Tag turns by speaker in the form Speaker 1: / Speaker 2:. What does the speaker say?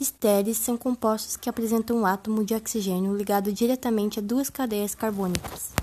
Speaker 1: Estéreis são compostos que apresentam um átomo de oxigênio ligado diretamente a duas cadeias carbônicas.